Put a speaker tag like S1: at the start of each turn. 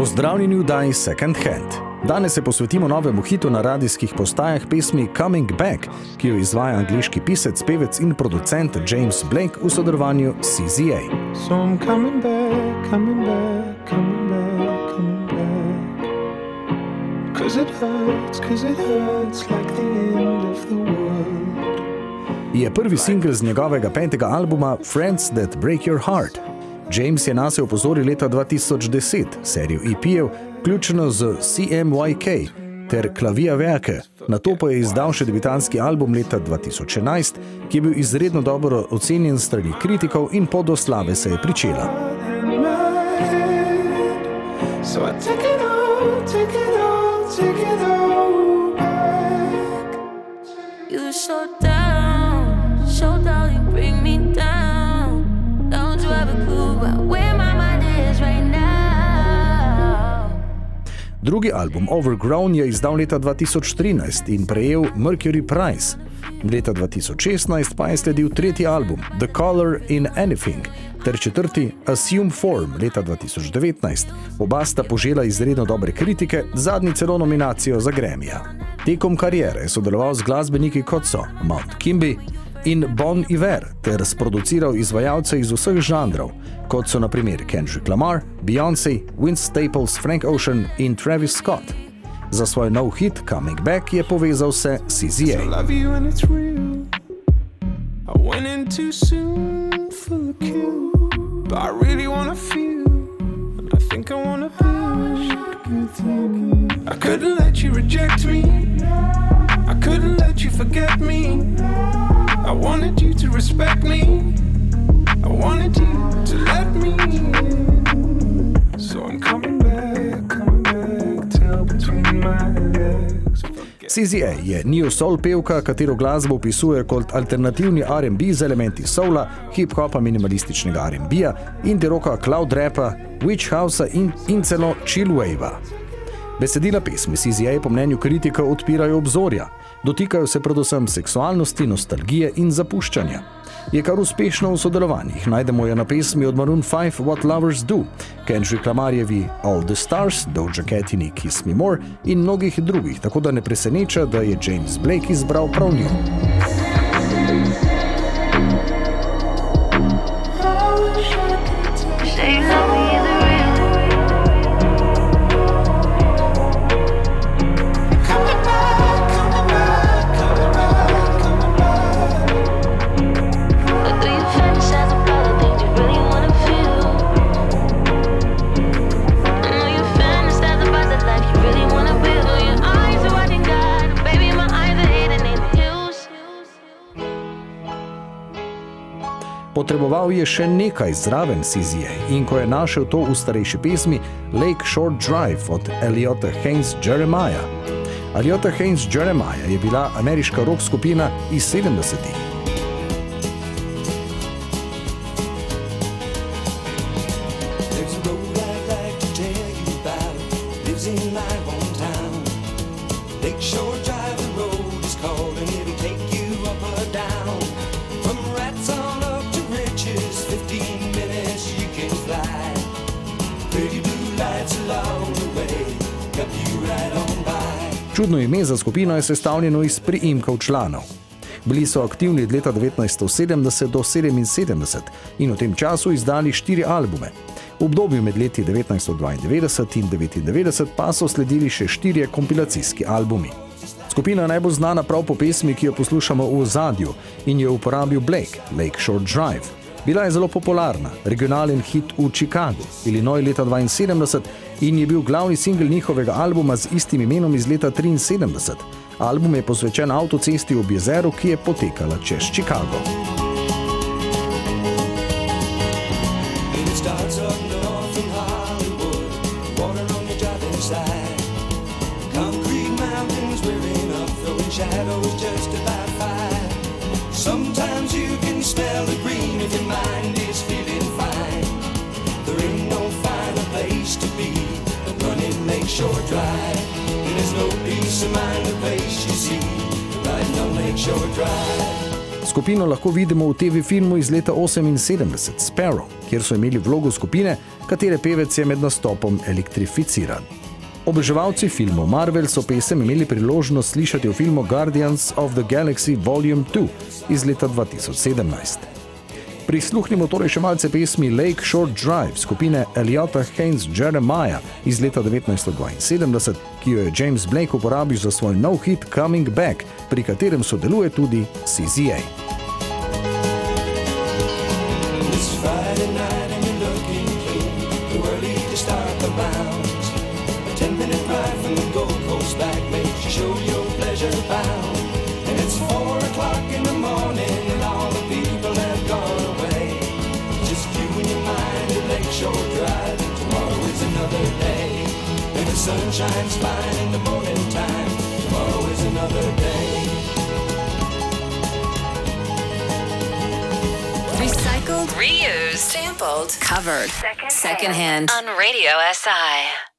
S1: Pozdravljeni v Daj Second Hand. Danes se posvetimo novemu hitu na radijskih postajah pesmi Coming Back, ki jo izvaja angliški pisec, pevec in producent James Blake v sodelovanju s CZA.
S2: So I'm coming back, coming back, coming back, coming back. Cause it hurts, cause it hurts like the end of the world.
S1: Je prvi singl z njegovega petega albuma Friends That Break Your Heart. James je nas opozoril leta 2010, serijo EP-jev, vključeno z CMYK ter Klavija Veke. Na to pa je izdal še debitanski album leta 2011, ki je bil izredno dobro ocenjen strani kritikov in podoslave se je pričela.
S2: So I take it all, take it all, take it all back.
S3: You show down, show down, you bring me down.
S1: Drugi album Overgrown je izdal leta 2013 in prejel Mercury Prize. Leta 2016 pa je sledil tretji album The Color in Anything ter četrti Assume Form leta 2019. Oba sta požela izredno dobre kritike, zadnji celo nominacijo za Grammyja. Tekom kariere je sodeloval z glasbeniki kot so Mount Kimby in Bon Iver ter sproduciral izvajalce iz vseh žanrov, kot so naprimer Kendrick Lamar, Beyoncé, Vince Staples, Frank Ocean in Travis Scott. Za svoj nov hit Coming Back je povezal se CZA.
S2: I really wanna feel, and I think I wanna build. I couldn't let you reject me. I couldn't let you forget me. I wanted you to respect me. I wanted you to let me in. So I'm coming back, coming back, tail between my legs.
S1: CZA je neo soul pevka, katero glasbo opisuje kot alternativni RB z elementi soula, hip-hopa, minimalističnega RB-ja, indie rocka, cloud rapa, witch housea in, in celo chillwave. Besedila pesmi CZA po mnenju kritika odpirajo obzorja, dotikajo se predvsem seksualnosti, nostalgije in zapuščanja. Je kar uspešno v sodelovanjih, najdemo jo na pesmi od Maroon 5 What Lovers Do, Kendrick Lamarjevi All the Stars, Doja Catini Kiss Me More in mnogih drugih, tako da ne preseneča, da je James Blake izbral prav njo. Potreboval je še nekaj zraven CZA in ko je našel to v starejši pesmi Lake Shore Drive od Eliota Haynes Jeremiah. Eliota Haynes Jeremiah je bila ameriška rock skupina iz 70-ih. Čudno ime za skupino je sestavljeno iz priimkov članov. Bili so aktivni od leta 1970 do 1977 in v tem času izdali štiri albume. V obdobju med leti 1992 in 1999 pa so sledili še štirje kompilacijski albumi. Skupina je najbolj znana prav po pesmi, ki jo poslušamo v ozadju in jo je uporabil Blake, Lakeshore Drive. Bila je zelo popularna, regionalen hit v Chicagu, Illinois leta 72 in je bil glavni singl njihovega albuma z istim imenom iz leta 73. Album je posvečen avtocesti ob jezeru, ki je potekala čez Chicago. Shadows just about fire.
S4: Sometimes you can smell the Drive. And there's no peace of mind the place you see, riding on Lakeshore Drive.
S1: Skupino lahko vidimo v TV filmu iz leta 78, Sparrow, kjer so imeli vlogo skupine, katere pevec je med nastopom elektrificiran. Oboževalci filmov Marvel so pesem imeli priložnost slišati v filmu Guardians of the Galaxy Volume 2 iz leta 2017. Prisluhnimo torej še malce pesmi Lake Shore Drive skupine Eliota Haynes Jeremiah iz leta 1972, ki jo je James Blake uporabil za svoj nov hit Coming Back, pri katerem sodeluje tudi CZA.
S4: Ten minute ride from the Gold Coast back makes you show your pleasure bound. And it's four sun shines fine in the morning time. Tomorrow is another day.
S5: Recycled, reused, sampled, covered. Secondhand on Radio SI.